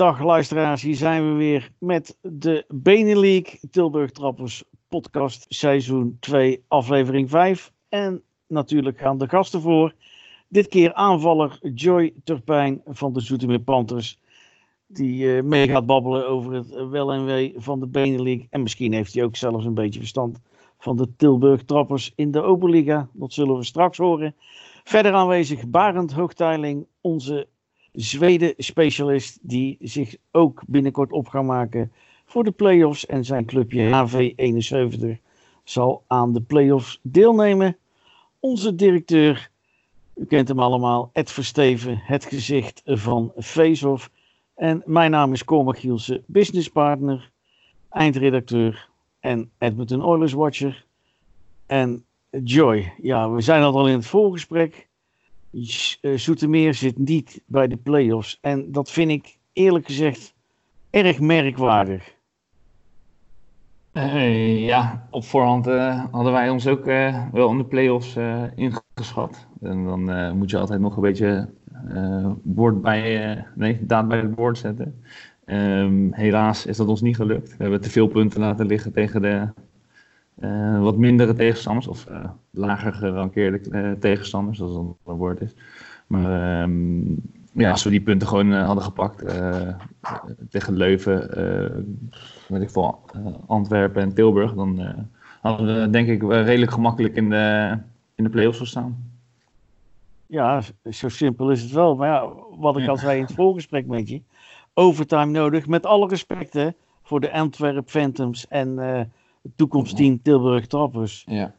dag luisteraars, hier zijn we weer met de Benelink Tilburg Trappers podcast seizoen 2 aflevering 5. En natuurlijk gaan de gasten voor. Dit keer aanvaller Joy Turpijn van de Zoetermeer Panthers. Die uh, mee gaat babbelen over het wel en wee van de Benelink. En misschien heeft hij ook zelfs een beetje verstand van de Tilburg Trappers in de Oberliga. Dat zullen we straks horen. Verder aanwezig Barend Hoogteiling, onze Zweden-specialist, die zich ook binnenkort op gaat maken voor de play-offs. En zijn clubje HV71 zal aan de play-offs deelnemen. Onze directeur, u kent hem allemaal, Ed Versteven, het gezicht van Faceoff. En mijn naam is Cormac Gielsen, businesspartner, eindredacteur en Edmonton Oilers Watcher. En Joy, ja, we zijn al in het voorgesprek. Eh, Zoetermeer zit niet bij de play-offs. En dat vind ik eerlijk gezegd erg merkwaardig. Uh, ja, op voorhand uh, hadden wij ons ook wel in de play-offs ingeschat. En dan moet je altijd nog een beetje woord bij, nee, daad bij het woord zetten. Um, helaas is dat ons niet gelukt. We hebben te veel punten laten liggen tegen de uh, wat mindere tegenstanders, of uh, lager gerankeerde uh, tegenstanders, zoals dat een woord is. Maar um, ja, als we die punten gewoon hadden gepakt tegen Leuven, weet ik veel, Antwerpen en Tilburg, dan hadden we denk ik redelijk gemakkelijk in de, in de play-offs gestaan. Ja, zo simpel is het wel. Maar ja, wat ik al zei in het voorgesprek met je, overtime nodig, met alle respect hè, voor de Antwerp Phantoms en toekomstteam Tilburg Trappers. Ja.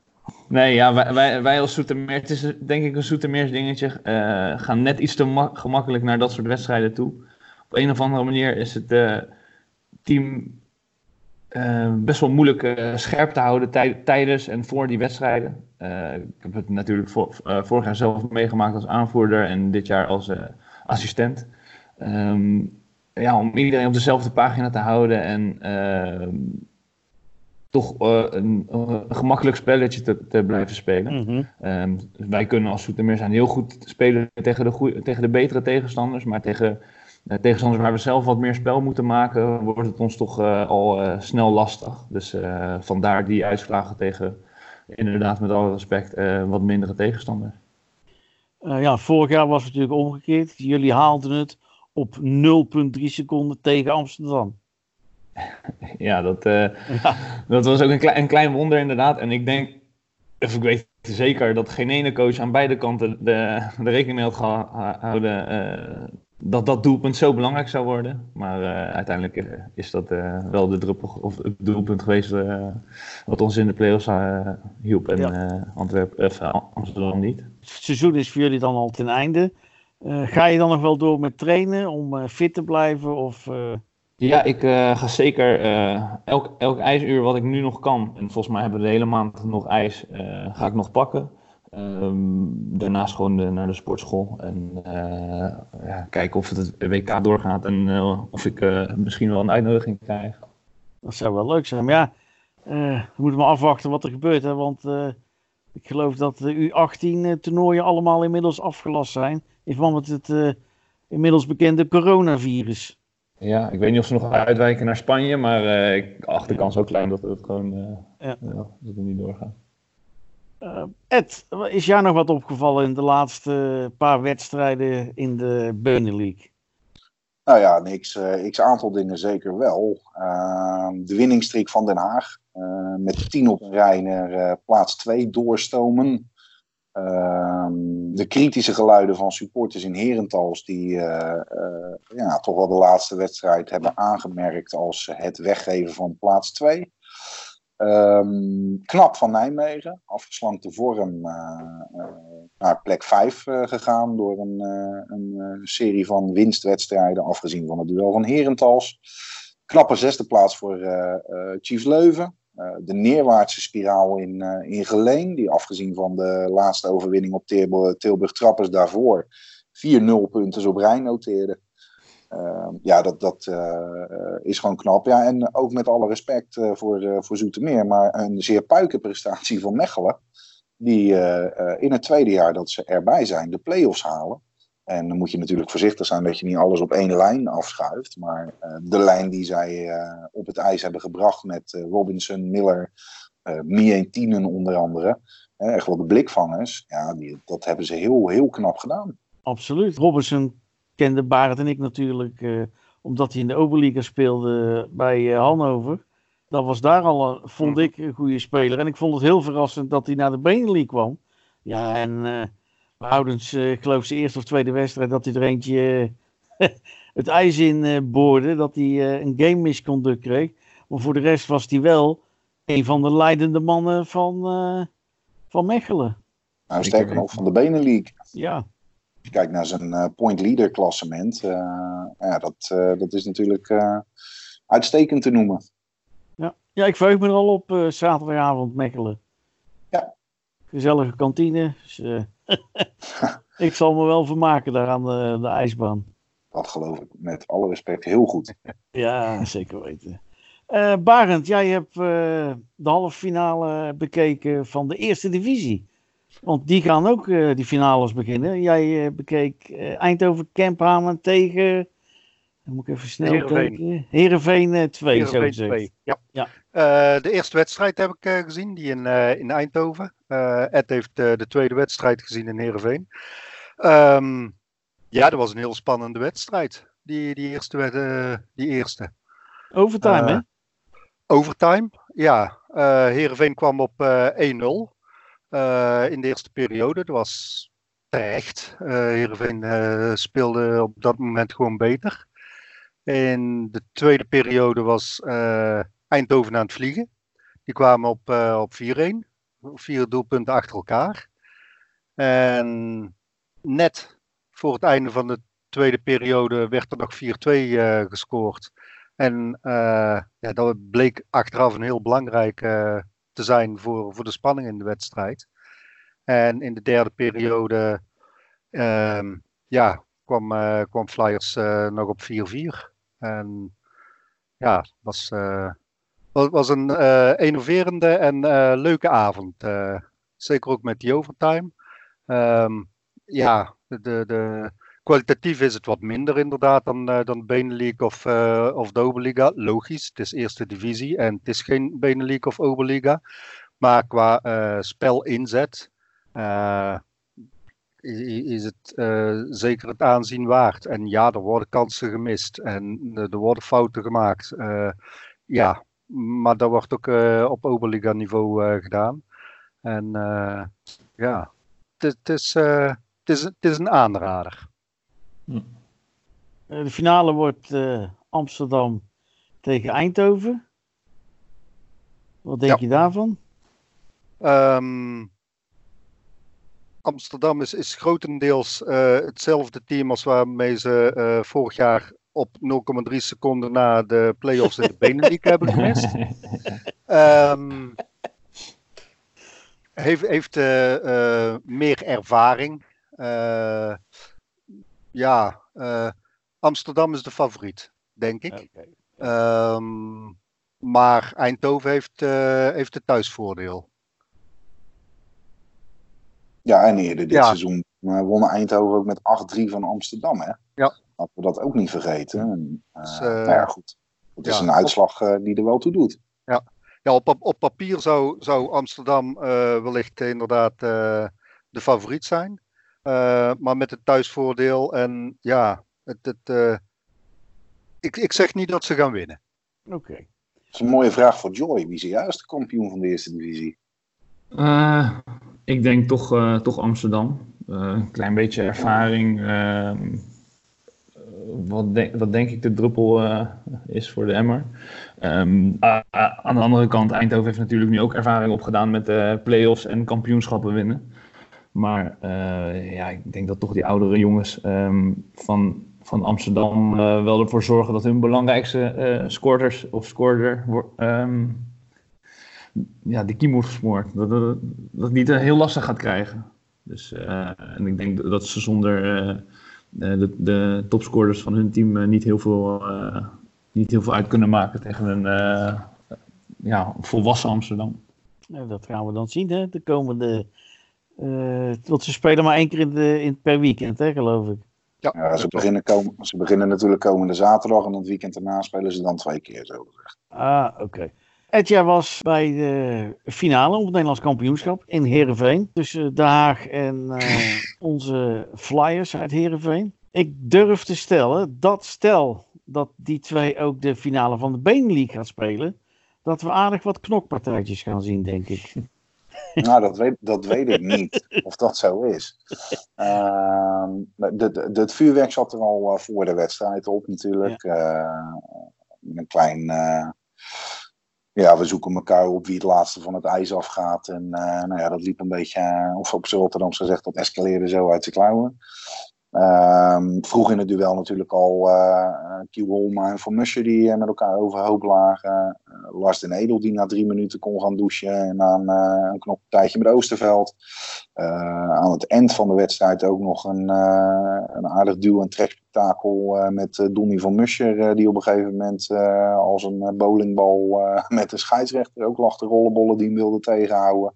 Nee, ja, wij, wij, wij als Soetermeer, het is denk ik een Soetermeers dingetje, uh, gaan net iets te gemakkelijk naar dat soort wedstrijden toe. Op een of andere manier is het uh, team uh, best wel moeilijk scherp te houden tij tijdens en voor die wedstrijden. ik heb het natuurlijk vorig jaar zelf meegemaakt als aanvoerder en dit jaar als assistent. Um, ja, om iedereen op dezelfde pagina te houden en toch uh, een, een, gemakkelijk spelletje te, te blijven spelen. Mm -hmm. um, wij kunnen als Soetermeer zijn heel goed spelen tegen de, goeie, tegen de betere tegenstanders, maar tegen uh, tegenstanders waar we zelf wat meer spel moeten maken, wordt het ons toch uh, al snel lastig. Dus vandaar die uitslagen tegen, inderdaad met alle respect, wat mindere tegenstanders. ja, vorig jaar was het natuurlijk omgekeerd. Jullie haalden het op 0,3 seconden tegen Amsterdam. ja, dat, uh, ja. dat was ook een, klein, een klein wonder inderdaad. En ik denk, of ik weet zeker, dat geen ene coach aan beide kanten de, de rekening mee had gehouden uh, dat dat doelpunt zo belangrijk zou worden. Maar uh, uiteindelijk is dat wel de druppel of het doelpunt geweest wat ons in de play-offs hielp. En ja. Antwerpen, Amsterdam niet. Het seizoen is voor jullie dan al ten einde. ga je dan nog wel door met trainen om fit te blijven? Of, ja, ik uh, ga zeker uh, elk, elk ijsuur wat ik nu nog kan, en volgens mij hebben we de hele maand nog ijs, uh, ga ik nog pakken. Um, daarnaast gewoon naar de sportschool en ja, kijken of het, het WK doorgaat en of ik misschien wel een uitnodiging krijg. Dat zou wel leuk zijn, maar ja, we moeten maar afwachten wat er gebeurt. Hè, want ik geloof dat de U18-toernooien allemaal inmiddels afgelast zijn in verband met het inmiddels bekende coronavirus. Ja, ik weet niet of ze nog uitwijken naar Spanje, maar uh, ik acht de kans ook klein dat het gewoon uh, ja. Ja, dat het niet doorgaat. Uh, Ed, is jou nog wat opgevallen in de laatste paar wedstrijden in de Benelux? Nou ja, niks, x aantal dingen zeker wel. de winningstreek van Den Haag met 10 op een rij naar plaats 2 doorstomen. Ehm, de kritische geluiden van supporters in Herentals, die uh, uh, ja, toch wel de laatste wedstrijd hebben aangemerkt als het weggeven van plaats 2. Um, ehm, knap van Nijmegen, afgeslankte vorm uh, naar plek 5 gegaan door een, een serie van winstwedstrijden, afgezien van het duel van Herentals. Knappe zesde plaats voor Chiefs Leuven. Eh, de neerwaartse spiraal in, uh, in Geleen, die afgezien van de laatste overwinning op Tilburg, Trappers daarvoor, vier nulpunten op rij noteerde. Uh, ja, dat, dat uh, is gewoon knap. Ja, en ook met alle respect voor, voor Zoetermeer, maar een zeer puikenprestatie van Mechelen. Die in het tweede jaar dat ze erbij zijn, de play-offs halen. En dan moet je natuurlijk voorzichtig zijn dat je niet alles op één lijn afschuift. Maar uh, de lijn die zij uh, op het ijs hebben gebracht met uh, Robinson, Miller, Mietinen onder andere. echt wel de blikvangers. Ja, die, dat hebben ze heel, heel knap gedaan. Absoluut. Robinson kende Barend en ik natuurlijk omdat hij in de Oberliga speelde bij Hannover. Dat was daar al, een, vond ik, een goede speler. En ik vond het heel verrassend dat hij naar de Benelux kwam. Ja, en behoudens, uh, ik geloof zijn eerste of tweede wedstrijd, dat hij er eentje uh, het ijs in uh, boorde. Dat hij een game misconduct kreeg. Maar voor de rest was hij wel een van de leidende mannen van, van Mechelen. Nou, sterker nog, van de Benelink. Ja. Als je kijkt naar zijn point leader klassement, ja, dat, dat is natuurlijk uitstekend te noemen. Ja. ja, ik verheug me er al op zaterdagavond Mechelen. Ja. Gezellige kantine. Dus, ik zal me wel vermaken daar aan de, de ijsbaan. Dat geloof ik met alle respect heel goed. ja, zeker weten. Uh, Barend, jij hebt uh, de halve finale bekeken van de eerste divisie. Want die gaan ook uh, die finales beginnen. Jij bekeek Eindhoven Kemphamen tegen. Dan moet ik even snel Heerenveen. kijken. Heerenveen 2, Heerenveen zo 2. Ja. Ja. Uh, de eerste wedstrijd heb ik uh, gezien, die in, uh, in Eindhoven. Ed heeft de tweede wedstrijd gezien in Heerenveen. Um, ja, dat was een heel spannende wedstrijd. Die, die eerste. die eerste. Overtime, hè? Overtime, ja. Heerenveen kwam op 1-0 in de eerste periode. Dat was terecht. Heerenveen speelde op dat moment gewoon beter. In de tweede periode was Eindhoven aan het vliegen. Die kwamen op, uh, op 4-1. Vier doelpunten achter elkaar. En net voor het einde van de tweede periode werd er nog 4-2 uh, gescoord. En uh, ja, dat bleek achteraf een heel belangrijk te zijn voor, voor de spanning in de wedstrijd. En in de derde periode ehm, ja, kwam, kwam Flyers nog op 4-4. En ja, was het was een uh, innoverende en uh, leuke avond. Uh, zeker ook met die overtime. Um, ja, de, de, kwalitatief is het wat minder inderdaad dan, dan Benelink of, of de Oberliga. Logisch, het is eerste divisie en het is geen Benelink of Oberliga. Maar qua spelinzet is het zeker het aanzien waard. En ja, er worden kansen gemist en er worden fouten gemaakt. ja, maar dat wordt ook uh, op Oberliga niveau uh, gedaan. En uh, ja, het is, het, is, is een aanrader. De finale wordt Amsterdam tegen Eindhoven. Wat denk ja. je daarvan? Um, Amsterdam is, is grotendeels hetzelfde team als waarmee ze vorig jaar op 0,3 seconden na de play-offs in de Benelux hebben gemist. Um, heeft heeft uh, uh, meer ervaring. Uh, ja, Amsterdam is de favoriet, denk ik. Okay. Um, maar Eindhoven heeft, heeft het thuisvoordeel. Ja, en eerder dit ja. seizoen wonnen Eindhoven ook met 8-3 van Amsterdam, hè? Ja. Laten we dat ook niet vergeten. En, uh, dus, uh, nou ja, goed. Het is ja, een uitslag uh, die er wel toe doet. Ja, ja op, op papier zou, zou Amsterdam wellicht inderdaad de favoriet zijn. maar met het thuisvoordeel en ja, het, het, ik, ik zeg niet dat ze gaan winnen. Oké. Okay. Dat is een mooie vraag voor Joy. Wie is de juiste kampioen van de eerste divisie? ik denk toch, toch Amsterdam. een klein beetje ervaring wat, denk, wat denk ik de druppel uh, is voor de emmer. Uh, aan de andere kant, Eindhoven heeft natuurlijk nu ook ervaring opgedaan met de play-offs en kampioenschappen winnen. Maar uh, ja, ik denk dat toch die oudere jongens um, van, van Amsterdam wel ervoor zorgen dat hun belangrijkste scorers of scorer um, ja, de kiem wordt gesmoord. Dat, dat, niet heel lastig gaat krijgen. Dus, en ik denk dat ze zonder de, de topscorers van hun team niet heel veel, uh, niet heel veel uit kunnen maken tegen een uh, ja, volwassen Amsterdam. Ja, dat gaan we dan zien, hè? De komende. Uh, want ze spelen maar één keer in de, in, per weekend, hè, geloof ik. Ja, Ja, ze, beginnen komen, ze beginnen natuurlijk komende zaterdag en het weekend daarna spelen ze dan twee keer zo gezegd. Ah, oké. Etja was bij de finale op het Nederlands kampioenschap in Heerenveen. Tussen Den Haag en eh, onze Flyers uit Heerenveen. Ik durf te stellen dat stel dat die twee ook de finale van de Benelink gaat spelen. Dat we aardig wat knokpartijtjes gaan zien, denk ik. Nou, dat weet, dat weet ik niet of dat zo is. De- het vuurwerk zat er al eh, voor de wedstrijd op natuurlijk. Eh, een klein... ja, we zoeken elkaar op wie het laatste van het ijs afgaat. En eh, nou ja, dat liep een beetje, eh, of op z'n Rotterdams gezegd, dat escaleerde zo uit de klauwen. Ehm, vroeg in het duel natuurlijk al eh Kiel Holma en Van Musje die eh, met elkaar overhoop lagen. Eh, Lars den Edel die na drie minuten kon gaan douchen en na een, een knoppartijtje met Oosterveld. Aan het eind van de wedstrijd ook nog een, een aardig duw- en trekspektakel eh, met Donny van Muscher die op een gegeven moment als een bowlingbal met de scheidsrechter ook lag te rollenbollen die hem wilde tegenhouden.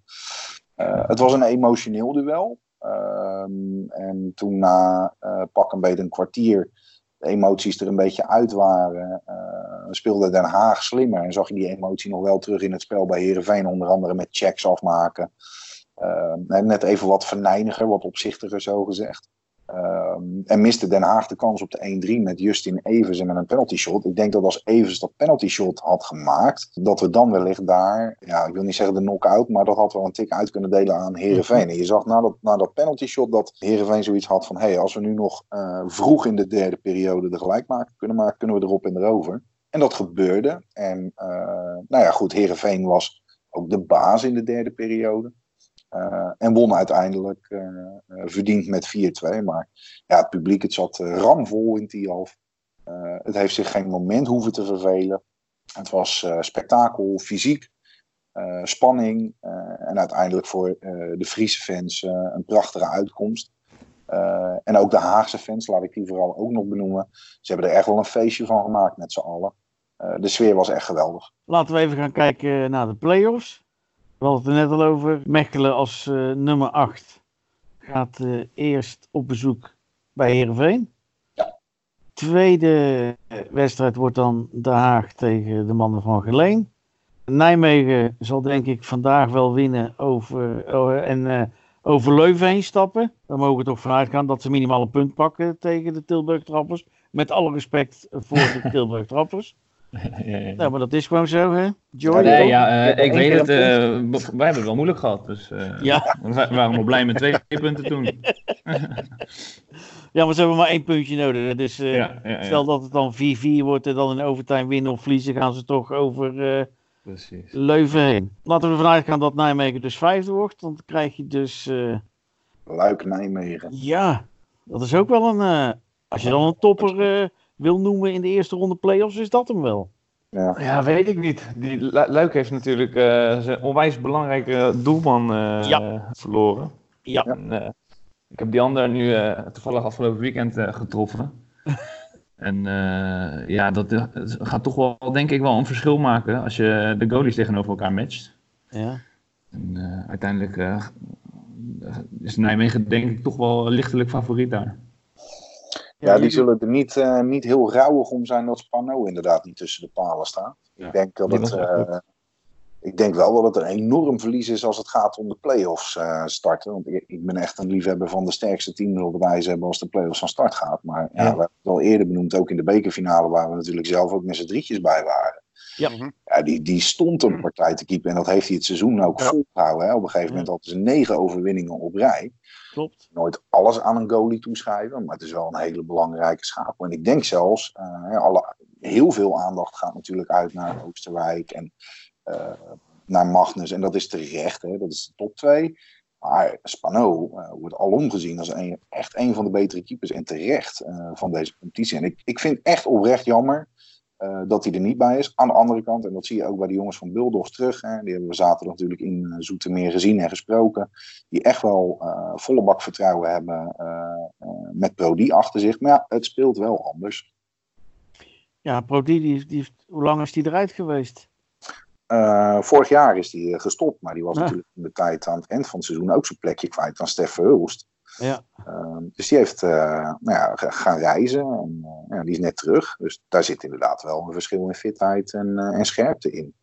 Het was een emotioneel duel. Ehm, en toen na eh, pak een beetje een kwartier de emoties er een beetje uit waren, eh, speelde Den Haag slimmer. En zag je die emotie nog wel terug in het spel bij Herenveen, onder andere met checks afmaken. Ehm, net even wat verneiniger, wat opzichtiger zo gezegd. Ehm, en miste Den Haag de kans op de 1-3 met Justin Evers en met een penalty shot. Ik denk dat als Evers dat penalty shot had gemaakt, dat we dan wellicht daar, ja, ik wil niet zeggen de knock-out, maar dat had wel een tik uit kunnen delen aan Herenveen. En je zag na dat, na dat penalty shot dat Herenveen zoiets had van: hé, hey, als we nu nog eh, vroeg in de derde periode de gelijk maken kunnen maken, kunnen we erop en erover. En dat gebeurde. En eh, nou ja, goed, Herenveen was ook de baas in de derde periode. Uh, en won uiteindelijk uh, uh, verdiend met 4-2. Maar ja, het publiek het zat ramvol in Tialf. het heeft zich geen moment hoeven te vervelen. Het was spektakel, fysiek, spanning. en uiteindelijk voor de Friese fans een prachtige uitkomst. en ook de Haagse fans, laat ik die vooral ook nog benoemen. Ze hebben er echt wel een feestje van gemaakt met z'n allen. de sfeer was echt geweldig. Laten we even gaan kijken naar de play-offs. We hadden het er net al over. Mechelen als uh, nummer 8 gaat uh, eerst op bezoek bij Heerenveen. Ja. Tweede wedstrijd wordt dan De Haag tegen de mannen van Geleen. Nijmegen zal denk ik vandaag wel winnen over, uh, en over Leuven heen stappen. Dan mogen we toch vanuit gaan dat ze minimaal een punt pakken tegen de Tilburg Trappers. Met alle respect voor de Tilburg Trappers. Ja, ja. Nou, maar dat is gewoon zo, hè? Joy, ja, nee, ja, uh, ik weet het. Uh, wij hebben het wel moeilijk gehad. Dus uh, ja. we waren nog blij met twee punten toen. ja, maar ze hebben maar één puntje nodig. Dus ja, stel dat het dan 4-4 wordt en dan in overtime winnen of verliezen, gaan ze toch over Precies. Leuven heen. Laten we ervan uitgaan dat Nijmegen dus vijfde wordt. Dan krijg je dus... Luik Nijmegen. Ja, dat is ook wel een... als je dan een topper wil noemen in de eerste ronde play-offs, is dat hem wel. Ja, ja weet ik niet. Die Luik heeft natuurlijk uh, zijn onwijs belangrijke doelman uh, ja. verloren. Ja. En, uh, ik heb die ander nu toevallig afgelopen weekend getroffen. en ja, dat gaat toch wel, denk ik, wel een verschil maken als je de goalies tegenover elkaar matcht. Ja. En uiteindelijk is Nijmegen, denk ik, toch wel lichtelijk favoriet daar. Ja, die zullen er niet, uh, niet heel rauwig om zijn dat Spano inderdaad niet tussen de palen staat. Ja, ik, denk dat het, uh, ik denk wel dat het een enorm verlies is als het gaat om de play-offs uh, starten. Want ik, ik, ben echt een liefhebber van de sterkste team op de wijze hebben als de play-offs van start gaat. Maar ja. ja. we hebben het al eerder benoemd, ook in de bekerfinale waar we natuurlijk zelf ook met z'n drietjes bij waren. Ja. ja die, die stond een partij te keepen en dat heeft hij het seizoen ook ja. volgehouden. Hè. Op een gegeven moment hadden ze negen overwinningen op rij. Klopt. Nooit alles aan een goalie toeschrijven, maar het is wel een hele belangrijke schakel. En ik denk zelfs, uh, alle, heel veel aandacht gaat natuurlijk uit naar Oosterwijk en uh, naar Magnus. En dat is terecht, hè. dat is de top 2. Maar Spano uh, wordt alom gezien als een, echt een van de betere keepers en terecht van deze competitie. En ik, ik vind echt oprecht jammer uh, dat hij er niet bij is. Aan de andere kant, en dat zie je ook bij de jongens van Buldogs terug. Hè, die hebben we zaterdag natuurlijk in uh, Zoetermeer gezien en gesproken. Die echt wel uh, volle bak vertrouwen hebben met Prodi achter zich. Maar ja, het speelt wel anders. Ja, Prodi, die, die, hoe lang is die eruit geweest? vorig jaar is hij gestopt. Maar die was ja. natuurlijk in de tijd aan het eind van het seizoen ook zijn plekje kwijt aan Stef Verhulst. Ja. Ehm, dus die heeft eh, nou ja, ga- gaan reizen en eh, ja, die is net terug. Dus daar zit inderdaad wel een verschil in fitheid en, eh, en scherpte in.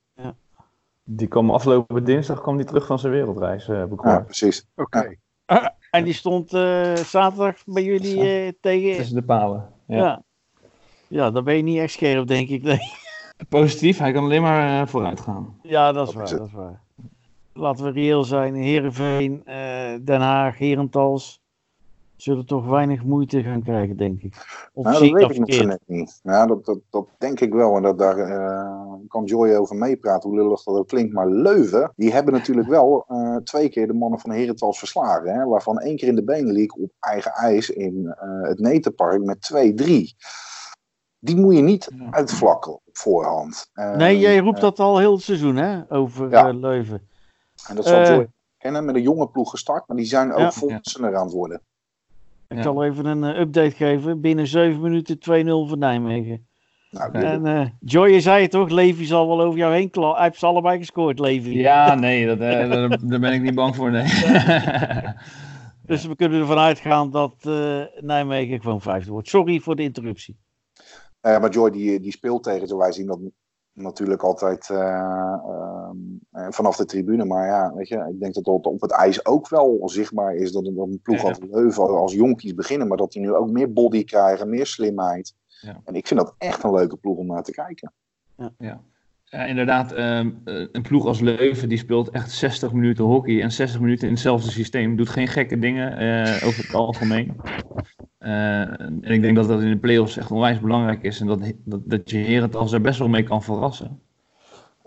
Die kwam afgelopen dinsdag kwam die terug van zijn wereldreis, eh, heb ik Ja, precies. Oké. En die stond eh, zaterdag bij jullie eh, tegen. Tussen de palen. Ja. Ja. ja. dan ben je niet echt scherp, denk ik. Nee. Positief, hij kan alleen maar vooruit gaan. Ja, dat is Dat waar. is. Dat is waar. Laten we reëel zijn. Heerenveen, eh Den Haag, Herentals. Zullen toch weinig moeite gaan krijgen, denk ik. Of Nou, dat weet ik nog net niet. Ja, dat, dat, dat denk ik wel. En dat, daar eh, kan Joy over meepraten, hoe lullig dat ook klinkt. Maar Leuven, die hebben natuurlijk wel eh, twee keer de mannen van Herentals verslagen. Hè, waarvan één keer in de Benelink op eigen ijs in eh, het Netenpark met 2-3. Die moet je niet uitvlakken op voorhand. Nee, jij roept dat al heel het seizoen, hè? Over Ja. Leuven. En dat zal Joy kennen, met een jonge ploeg gestart. Maar die zijn ook Ja. volwassener aan het worden. Ik Ja. zal even een eh, update geven. Binnen 7 minuten 2-0 voor Nijmegen. Nou. En eh, Joy, je zei het toch? Levi zal wel over jou heen klappen. Hij heeft ze allebei gescoord, Levi. Ja, nee, dat, eh, daar, daar ben ik niet bang voor, nee. Dus we kunnen ervan uitgaan dat eh, Nijmegen gewoon vijfde wordt. Sorry voor de interruptie. Eh, maar Joy die, die speelt tegen ze. Wij zien dat natuurlijk altijd eh, ehm, eh, vanaf de tribune. Maar ja, weet je, ik denk dat het op het ijs ook wel zichtbaar is dat een, dat een ploeg Ja. als Leuven als jonkies beginnen. Maar dat die nu ook meer body krijgen, meer slimheid. Ja. En ik vind dat echt een leuke ploeg om naar te kijken. Ja, inderdaad, ehm, eh, een ploeg als Leuven die speelt echt 60 minuten hockey en 60 minuten in hetzelfde systeem. Doet geen gekke dingen eh, over het algemeen. Eh, en ik denk dat dat in de play-offs echt onwijs belangrijk is en dat, dat, dat je Herentals er best wel mee kan verrassen.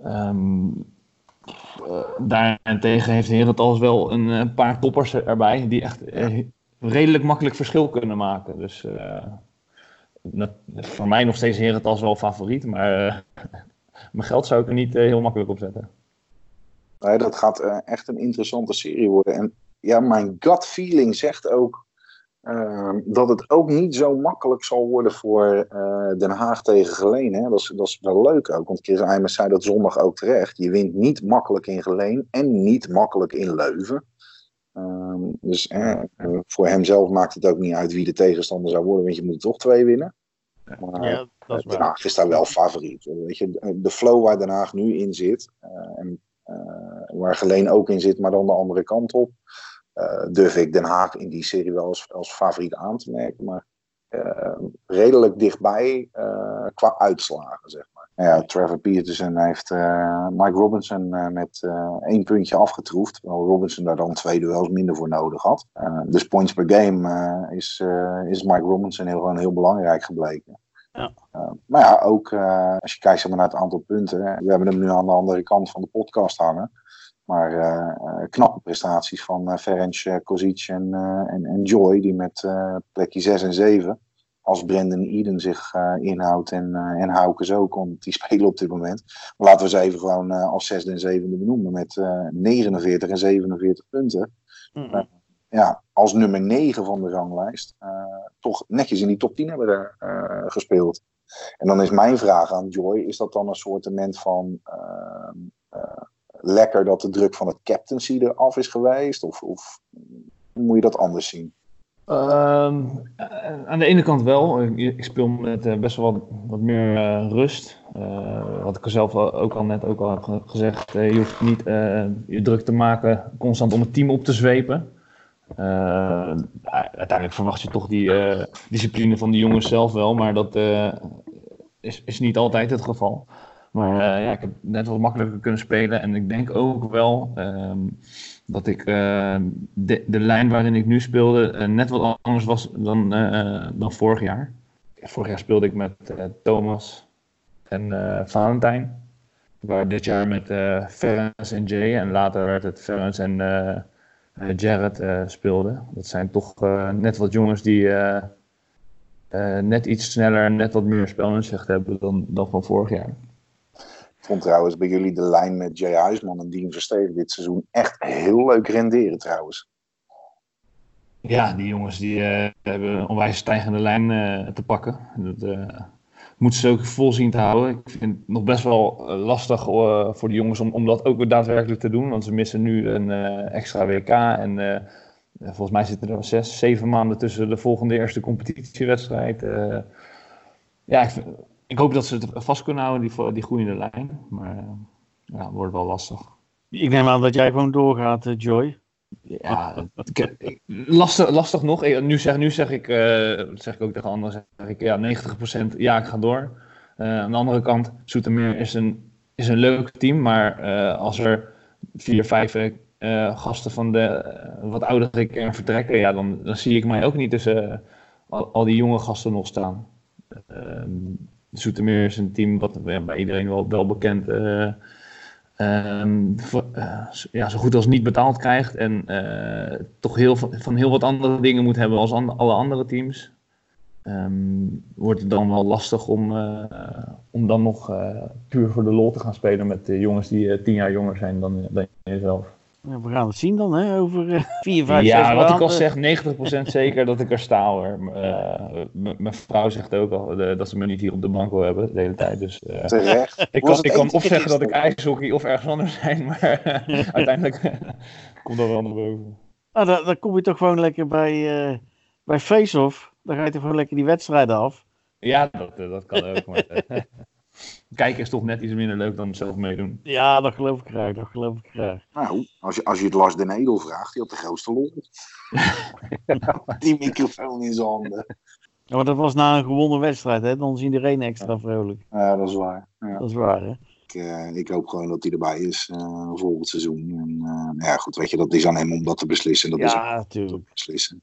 Eh, daarentegen heeft Herentals wel een, eh, paar toppers erbij die echt redelijk makkelijk verschil kunnen maken. Dus dat- voor mij nog steeds Herentals wel favoriet, maar mijn geld zou ik er niet heel makkelijk op zetten. Nee, dat gaat echt een interessante serie worden. En ja, mijn gut feeling zegt ook ehm, dat het ook niet zo makkelijk zal worden voor eh, Den Haag tegen Geleen. Hè? Dat, is, dat is wel leuk ook, want Chris Eimers zei dat zondag ook terecht. Je wint niet makkelijk in Geleen en niet makkelijk in Leuven. Ehm, dus eh, eh, voor hemzelf maakt het ook niet uit wie de tegenstander zou worden, want je moet er toch twee winnen. Maar, Ja, dat is Den. Haag is daar wel favoriet. Weet je, de flow waar Den Haag nu in zit, en waar Geleen ook in zit, maar dan de andere kant op, durf ik Den Haag in die serie wel als, als favoriet aan te merken. Maar eh, redelijk dichtbij eh, qua uitslagen, zeg maar. Nou Ja, Trevor Peterson heeft eh, Mike Robinson eh, met eh, één puntje afgetroefd. Terwijl Robinson daar dan twee duels minder voor nodig had. Eh, dus points per game eh, is, eh, is Mike Robinson heel, gewoon heel belangrijk gebleken. Ja. Maar ja, ook als je kijkt zeg maar, naar het aantal punten. We hebben hem nu aan de andere kant van de podcast hangen. Maar uh, knappe prestaties van uh, Ferenc Kozic en, en, en, Joy, die met plekje 6 en 7, als Brendan Eden zich inhoudt en, en Hauke ook, want die spelen op dit moment. Maar laten we ze even gewoon als zesde en zevende benoemen met 49 en 47 punten. Mm -hmm. ja, als nummer 9 van de ranglijst toch netjes in die top 10 hebben uh, gespeeld. En dan is mijn vraag aan Joy: is dat dan een soortement van uh, uh, lekker dat de druk van het captaincy eraf is geweest? Of, of moet je dat anders zien? Um, aan de ene kant wel. Ik, speel met uh, best wel wat, wat meer uh, rust. Uh, wat ik zelf ook al net ook al heb gezegd. je hoeft niet je druk te maken constant om het team op te zwepen. Uiteindelijk verwacht je toch die discipline van de jongens zelf wel, maar dat is, is niet altijd het geval. Maar ja, ik heb net wat makkelijker kunnen spelen en ik denk ook wel um, dat ik de, de, lijn waarin ik nu speelde net wat anders was dan, dan vorig jaar. Vorig jaar speelde ik met Thomas en Valentijn. Waar dit jaar met Ferens en Jay en later werd het Ferens en uh, Jared uh, speelde. Dat zijn toch uh, net wat jongens die net iets sneller en net wat meer spelinzicht hebben dan, dan van vorig jaar. Vond trouwens bij jullie de lijn met Jay Huisman en Dean Verstegen dit seizoen echt heel leuk renderen trouwens. Ja, die jongens die hebben een onwijs stijgende lijn te pakken. Dat moeten ze ook vol zien te houden. Ik vind het nog best wel lastig voor de jongens om, om dat ook daadwerkelijk te doen. Want ze missen nu een extra WK. En volgens mij zitten er zes, zeven maanden tussen de volgende eerste competitiewedstrijd. Ja, ik, ik, hoop dat ze het vast kunnen houden, die, die groeiende lijn. Maar ja, het wordt wel lastig. Ik neem aan dat jij gewoon doorgaat, Joy. Ja, lastig, lastig nog. Nu zeg, nu zeg ik, zeg ik ook tegen anderen, zeg ik ja, 90% ja, ik ga door. aan de andere kant, Soetermeer is een, is een leuk team, maar als er vier, vijf gasten van de wat oudere kern vertrekken, ja, dan, dan zie ik mij ook niet tussen al, al, die jonge gasten nog staan. Ehm, Zoetermeer is een team wat bij iedereen wel, wel bekend um, ja, zo goed als niet betaald krijgt en toch heel, van heel wat andere dingen moet hebben als alle andere teams. Um, wordt het dan wel lastig om, om dan nog puur voor de lol te gaan spelen met de jongens die tien jaar jonger zijn dan, dan jezelf. Ja, we gaan het zien dan, hè, over uh, vier, vijf, Ja, wat ik al zeg, 90% zeker dat ik er sta hoor. Uh, mijn vrouw zegt ook al uh, dat ze me niet hier op de bank wil hebben de hele tijd. Dus, Terecht. Ik kan, ik kan of zeggen dat ik ijshockey of ergens anders zijn, maar uiteindelijk komt dat wel naar boven. Nou, dan, dan kom je toch gewoon lekker bij, bij Face-Off. Dan ga je toch gewoon lekker die wedstrijden af. Ja, dat, dat kan ook. Maar, kijken is toch net iets minder leuk dan zelf meedoen. Ja, dat geloof ik graag. Dat geloof ik graag. Nou, als je, als je het Lars de Edel vraagt, die had de grootste lol. die microfoon in zijn handen. Ja, maar dat was na een gewonnen wedstrijd, hè? Dan is iedereen extra vrolijk. Ja, dat is waar. Ja. Dat is waar, hè? Ik, uh, ik, hoop gewoon dat hij erbij is uh, volgend seizoen. En, uh, ja, goed, weet je, dat is aan hem om dat te beslissen. Dat ja, is natuurlijk. beslissen.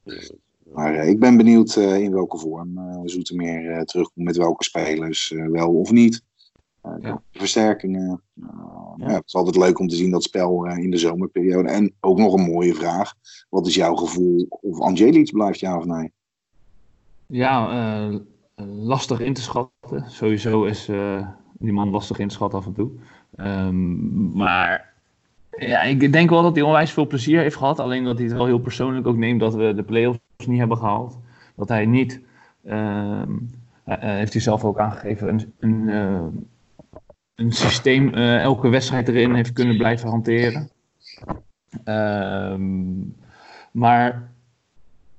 Maar ik ben benieuwd in welke vorm Zoetermeer terugkomt, met welke spelers, wel of niet. Ja. Versterkingen. Ja. ja. het is altijd leuk om te zien dat spel in de zomerperiode. En ook nog een mooie vraag. Wat is jouw gevoel of Angelic blijft, ja of nee? Ja, lastig in te schatten. Sowieso is die man lastig in te schatten af en toe. Um, maar ja, ik denk wel dat hij onwijs veel plezier heeft gehad. Alleen dat hij het wel heel persoonlijk ook neemt dat we de play-offs niet hebben gehaald. Dat hij niet... heeft hij zelf ook aangegeven, een, een een systeem elke wedstrijd erin heeft kunnen blijven hanteren. Uh, maar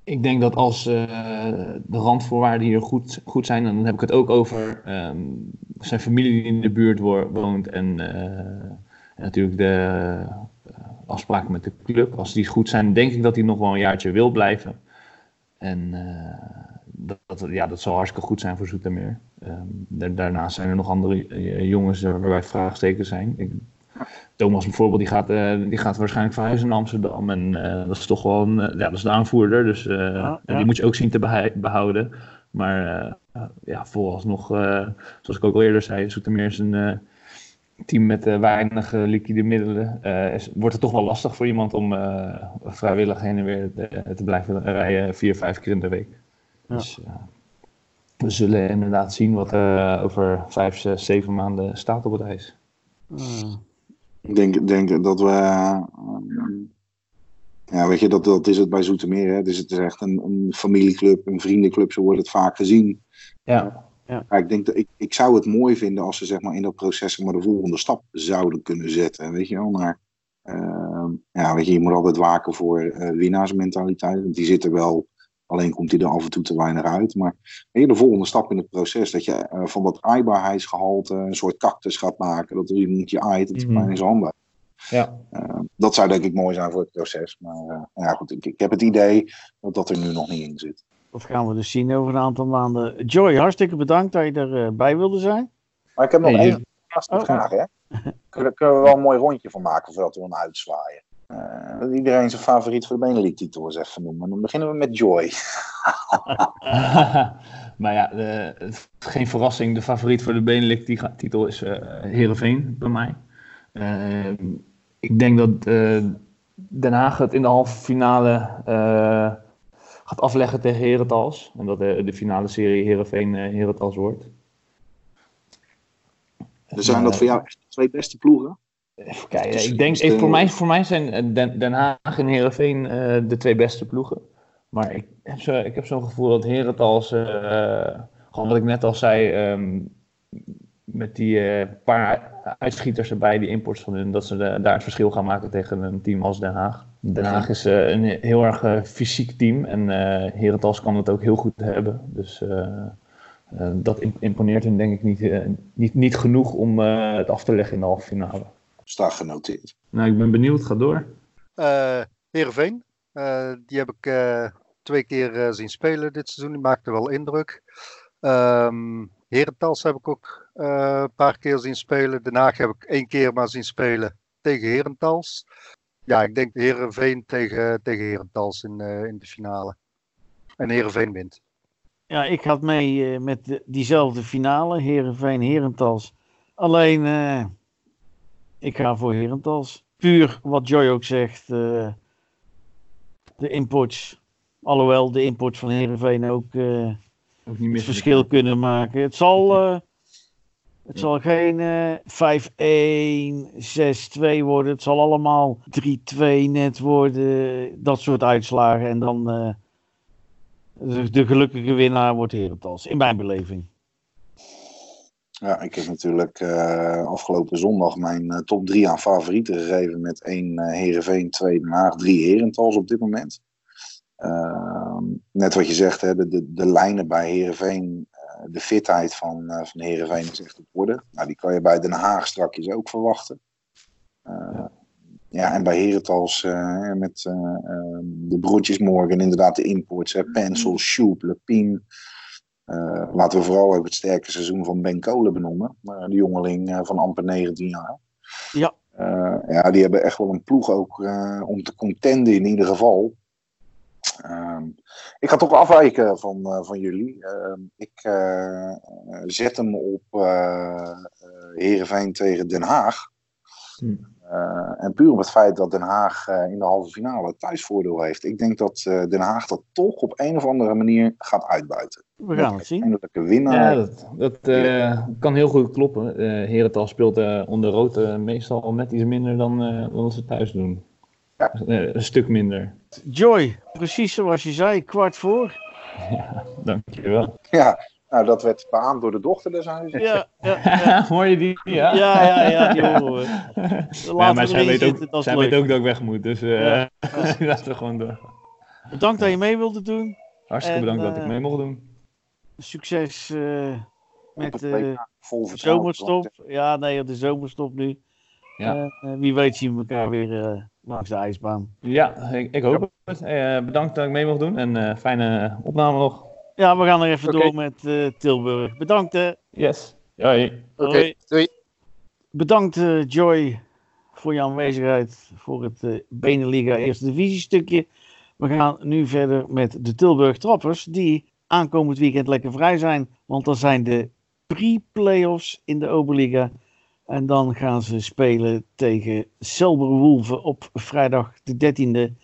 ik denk dat als de randvoorwaarden hier goed, goed zijn, dan heb ik het ook over um, zijn familie die in de buurt woont en, en natuurlijk de afspraken met de club. Als die goed zijn, denk ik dat hij nog wel een jaartje wil blijven. En dat, dat, ja, dat zal hartstikke goed zijn voor Zoetermeer. Um, daarnaast zijn er nog andere uh, jongens waarbij vraagsteken zijn. Ik, Thomas bijvoorbeeld, die gaat, uh, die gaat waarschijnlijk verhuizen naar Amsterdam. En uh, dat is toch wel een, ja, dat is de aanvoerder. Dus ja, ja. die moet je ook zien te behouden. Maar ja, vooralsnog, zoals ik ook al eerder zei, Zoetermeer is een team met weinig liquide middelen. Is, wordt het toch wel lastig voor iemand om vrijwillig heen en weer te, te blijven rijden vier, vijf keer in de week. Ja. Dus uh, we zullen inderdaad zien wat er over vijf, zes, zeven maanden staat op het ijs. Ik denk, denk dat we. ja, weet je, dat, dat is het bij Zoetermeer. Hè? Dus het is echt een, een familieclub, een vriendenclub, zo wordt het vaak gezien. Ja. Ja. ik, denk dat, ik, ik zou het mooi vinden als ze zeg maar, in dat proces maar, de volgende stap zouden kunnen zetten. Weet je wel, maar uh, ja, weet je, je moet altijd waken voor uh, winnaarsmentaliteit. Want die zit er wel Alleen komt hij er af en toe te weinig uit. Maar de volgende stap in het proces, dat je uh, van dat aaibaarheidsgehalte een soort cactus gaat maken. Dat er iemand je aait, dat Mhm. hij in zijn handen. Ja. Uh, dat zou denk ik mooi zijn voor het proces. Maar uh, ja, goed, ik, ik heb het idee dat dat er nu nog niet in zit. Dat gaan we dus zien over een aantal maanden. Joy, hartstikke bedankt dat je erbij wilde zijn. Maar ik heb nog Hey, één laatste Oh. vraag. Hè? Kunnen, kunnen we wel een mooi rondje van maken voordat we hem uitzwaaien? Uh, dat iedereen zijn favoriet voor de Benelux-titel eens even noemen. Dan beginnen we met Joy. maar ja, de, het is geen verrassing. De favoriet voor de Benelux-titel is uh, Heerenveen bij mij. Uh, ik denk dat uh, Den Haag het in de halve finale uh, gaat afleggen tegen Herentals. En dat de, de finale serie Heerenveen-Herentals wordt. Dus zijn dat voor jou echt de twee beste ploegen? Even kijken, ik denk, voor, mij, voor mij zijn Den, Den Haag en Heerenveen uh, de twee beste ploegen. Maar ik heb, zo, ik heb zo'n gevoel dat Herentals, uh, gewoon wat ik net al zei, um, met die uh, paar uitschieters erbij, die imports van hun, dat ze de, daar het verschil gaan maken tegen een team als Den Haag. Den Haag is uh, een heel erg uh, fysiek team en uh, Herentals kan het ook heel goed hebben. Dus dat imponeert hen denk ik niet, niet, niet genoeg om het af te leggen in de halve finale. Staat genoteerd. Nou, ik ben benieuwd. Ga door. Heerenveen, die heb ik twee keer zien spelen dit seizoen. Die maakte wel indruk. Um, Herentals heb ik ook een paar keer zien spelen. Den Haag heb ik één keer maar zien spelen tegen Herentals ja, ik denk Herenveen tegen, tegen Herentals in, uh, in de finale. En Herenveen wint. Ja, ik had mee uh, met de, diezelfde finale, Herenveen Herentals. Alleen, uh, ik ga voor Herentals. Puur wat Joy ook zegt, de imports. Alhoewel de imports van Herenveen ook, ook niet het verschil kunnen maken. Het zal het zal geen uh, 5-1, 6-2 worden. Het zal allemaal 3-2 net worden. Dat soort uitslagen. En dan uh, de, de, gelukkige winnaar wordt Herentals. In mijn beleving. Ja, ik heb natuurlijk uh, afgelopen zondag mijn uh, top 3 aan favorieten gegeven. Met 1 uh, Heerenveen, 2 Den Haag, 3 Herentals op dit moment. Ehm, net wat je zegt, hè, de, de, de lijnen bij Heerenveen de fitheid van, uh, van Heerenveen is echt op orde. Nou, die kan je bij Den Haag strakjes ook verwachten. Uh, ja, en bij Herentals met de broertjes Morgan, inderdaad de imports. Hè, Pencil, Sjoep, Lepien. laten we vooral ook het sterke seizoen van Ben Kolen benoemen. de jongeling van amper 19 jaar. Ja. ja, die hebben echt wel een ploeg ook om te contenden in ieder geval. Ehm, ik ga toch afwijken van, uh, van jullie. Uh, ik uh, zet hem op uh, Heerenveen tegen Den Haag. Hm. en puur om het feit dat Den Haag in de halve finale thuisvoordeel heeft. Ik denk dat Den Haag dat toch op een of andere manier gaat uitbuiten. We gaan het zien. winnaar. Ja, dat, dat kan heel goed kloppen. Uh, Herentals speelt onder rood meestal net iets minder dan, dan ze thuis doen. Ja. Een stuk minder. Joy, precies zoals je zei, kwart voor. Ja, dankjewel. Ja, nou dat werd beaamd door de dochter des huizes. Ja, ja, ja. Hoor je die? Ja, ja, ja, ja die horen we. Ja, maar zij, weet ook, zij weet ook dat ik weg moet, dus uh, ja. laten we gewoon door. Bedankt dat je mee wilde doen. Hartstikke en, bedankt uh, dat ik mee mocht doen. Succes uh, met de zomerstop. Ja, nee, de zomerstop nu. Ja. wie weet zien we elkaar weer langs de ijsbaan. Ja, ik, ik hoop het. Uh, bedankt dat ik mee mocht doen en uh, fijne opname nog. Ja, we gaan er even okay. door met uh, Tilburg. Bedankt hè. Yes. Hoi. Oké, okay. doei. Bedankt Joy voor je aanwezigheid voor het Beneliga Eerste Divisie stukje. We gaan nu verder met de Tilburg Trappers die aankomend weekend lekker vrij zijn. Want dan zijn de pre-playoffs in de Oberliga. En dan gaan ze spelen tegen Selberwolven op vrijdag de 13e.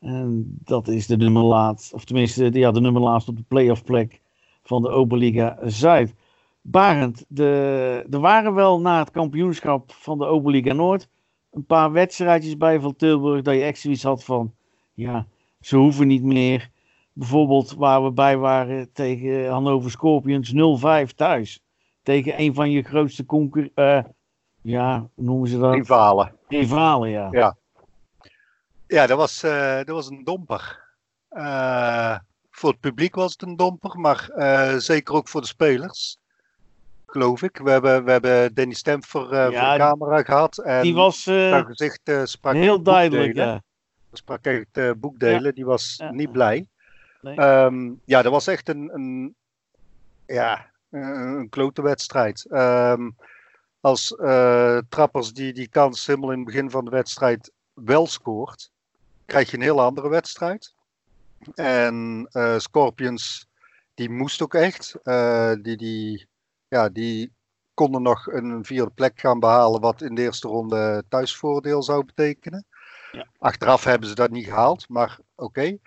En dat is de nummer laatst, of tenminste ja, de nummer laatst op de playoff plek van de Oberliga Zuid. Barend, de, er waren wel na het kampioenschap van de Oberliga Noord een paar wedstrijdjes bij van Tilburg dat je echt zoiets had van, ja, ze hoeven niet meer. Bijvoorbeeld waar we bij waren tegen Hannover Scorpions 0-5 thuis. Tegen een van je grootste concurrenten. Uh, ja, hoe noemen ze dat? Rivalen. Rivalen, ja. Ja, ja dat, was, uh, dat was een domper. Uh, voor het publiek was het een domper, maar uh, zeker ook voor de spelers. Geloof ik. We hebben, we hebben Danny Stemfer ja, voor de camera gehad. En die was gezicht, sprak heel duidelijk. Ja. Sprak echt boekdelen. Ja. Die was ja. niet blij. Nee. Um, ja, dat was echt een, een, ja, een klote wedstrijd. Um, als uh, Trappers die die kans helemaal in het begin van de wedstrijd wel scoort, krijg je een heel andere wedstrijd. En uh, Scorpions, die moest ook echt. Uh, die, die, ja, die konden nog een vierde plek gaan behalen, wat in de eerste ronde thuisvoordeel zou betekenen. Ja. Achteraf hebben ze dat niet gehaald, maar oké. Okay.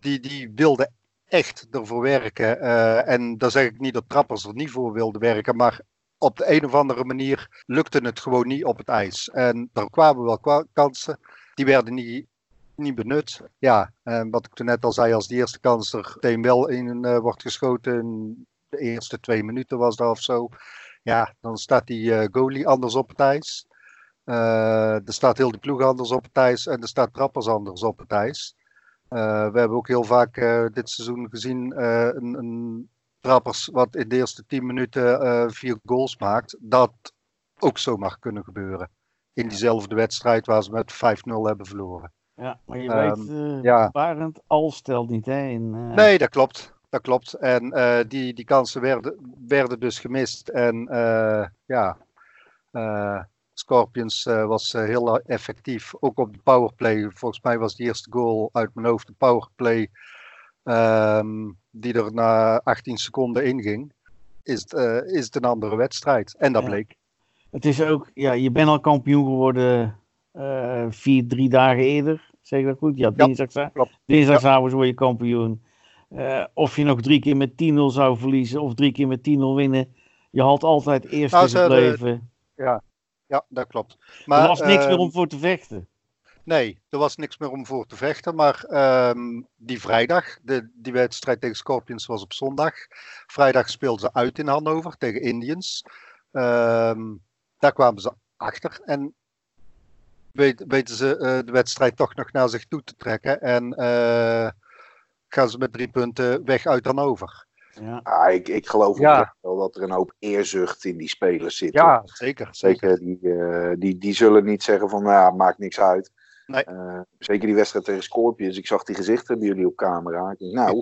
Die, die wilden echt ervoor werken. En dan zeg ik niet dat trappers er niet voor wilden werken, maar op de een of andere manier lukte het gewoon niet op het ijs. En er kwamen wel kansen, die werden niet, niet benut. Ja, en wat ik toen net al zei, als die eerste kans er meteen wel in uh, wordt geschoten, in de eerste twee minuten was dat of zo. Ja, dan staat die uh, goalie anders op het ijs. Eh, er staat heel de ploeg anders op het ijs en er staat trappers anders op het ijs. Eh, we hebben ook heel vaak eh, dit seizoen gezien eh, een, een trappers wat in de eerste 10 minuten eh, vier goals maakt. Dat ook zomaar kunnen gebeuren. In diezelfde wedstrijd waar ze met 5-0 hebben verloren. Ja, maar je weet, ja. Barend al stelt niet, hè? In, eh, Nee, dat klopt. Dat klopt. En die, die kansen werden, werden dus gemist. En ja, Scorpions was heel effectief. Ook op de powerplay. Volgens mij was die eerste goal uit mijn hoofd de powerplay. Ehm, die er na 18 seconden inging. Is, het, eh, is het een andere wedstrijd. En dat Ja. bleek. Het is ook, ja, je bent al kampioen geworden eh, vier, drie dagen eerder. Zeg ik dat goed? Ja, Ja, dinsdag, dinsdagavond word je kampioen. Eh, of je nog drie keer met 10-0 zou verliezen of drie keer met 10-0 winnen. Je had altijd eerst Nou, in het leven. Ja, dat klopt. er was niks meer ehm, om voor te vechten. Nee, er was niks meer om voor te vechten. Maar ehm, die vrijdag, de, die wedstrijd tegen Scorpions was op zondag. Vrijdag speelden ze uit in Hannover tegen Indians. Ehm, daar kwamen ze achter. En weet- weten ze eh, de wedstrijd toch nog naar zich toe te trekken. En eh, gaan ze met drie punten weg uit Hannover. Ja. Ah, ik, ik geloof Ja. wel dat er een hoop eerzucht in die spelers zit. Ja, zeker. Zeker, die, eh, die, die zullen niet zeggen van, nou ja, maakt niks uit. Nee. Eh, zeker die wedstrijd tegen Scorpions. Ik zag die gezichten bij jullie op camera. Ik denk, nou,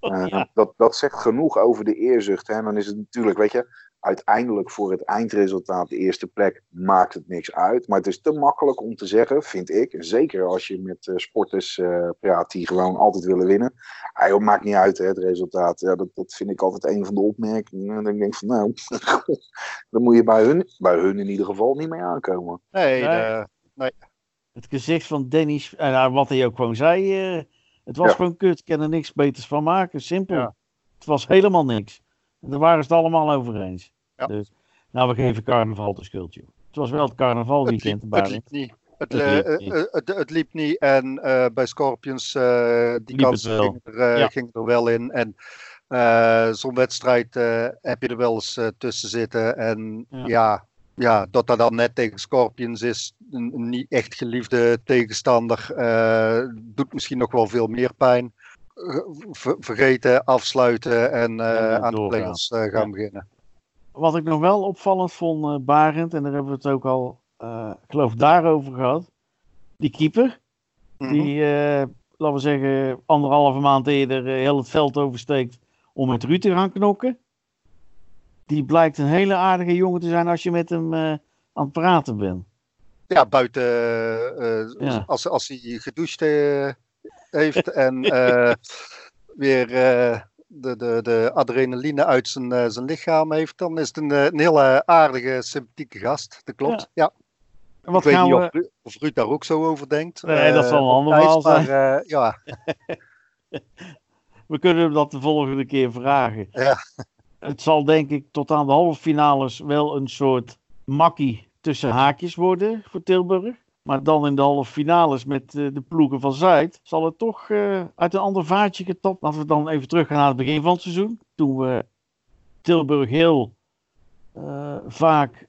eh, Ja. dat, dat zegt genoeg over de eerzucht. Hè? En dan is het natuurlijk, weet je, uiteindelijk voor het eindresultaat, de eerste plek, maakt het niks uit. Maar het is te makkelijk om te zeggen, vind ik. Zeker als je met eh, sporters eh, praat die gewoon altijd willen winnen. Ah, joh, maakt niet uit hè, het resultaat. Ja, dat, dat vind ik altijd een van de opmerkingen. En dan denk ik van, nou, dan moet je bij hun, bij hun in ieder geval niet mee aankomen. Nee, Nee. de- Het gezicht van Dennis, en nou, wat hij ook gewoon zei, eh, het was Ja. gewoon kut. Ik kan er niks beters van maken. Simpel. Ja. Het was helemaal niks. En daar waren ze het allemaal over eens. Ja. Dus, nou, we geven carnaval de schuld, joh. Het was wel het het, carnavalweekend. liep, het liep niet. Het, Het eh, liep eh, niet. eh, het, het liep niet. En eh, bij Scorpions, eh, die wel. gingen er, eh, gingen er wel in. En eh, zo'n wedstrijd eh, heb je er wel eens eh, tussen zitten. En Ja. Ja. Dat dat dan net tegen Scorpions is, een, een niet echt geliefde tegenstander, eh, doet misschien nog wel veel meer pijn. Ver- vergeten, afsluiten en eh, En, eh, aan de play-offs gaan Ja. beginnen. Wat ik nog wel opvallend vond, Barend, en daar hebben we het ook al, ik geloof, daarover gehad. Die keeper, Mhm. die, laten we zeggen, anderhalve maand eerder heel het veld oversteekt om met Ruud te gaan knokken. Die blijkt een hele aardige jongen te zijn als je met hem eh, aan het praten bent. Ja, buiten eh, eh, Ja. Als, als hij gedoucht heeft en weer de, de, de adrenaline uit zijn, zijn lichaam heeft, dan is het een, een hele aardige, sympathieke gast. Dat klopt. Ja. Wat Ik weet niet we... of, Ru- of Ruud daar ook zo over denkt. Nee, dat zal een ander maar, ja, We kunnen hem dat de volgende keer vragen. Ja. Het zal denk ik tot aan de halve finales wel een soort makkie tussen haakjes worden voor Tilburg. Maar dan in de halve finales met eh, de ploegen van Zuid zal het toch eh, uit een ander vaatje getapt. Laten we dan even teruggaan naar het begin van het seizoen. Toen we Tilburg heel eh, vaak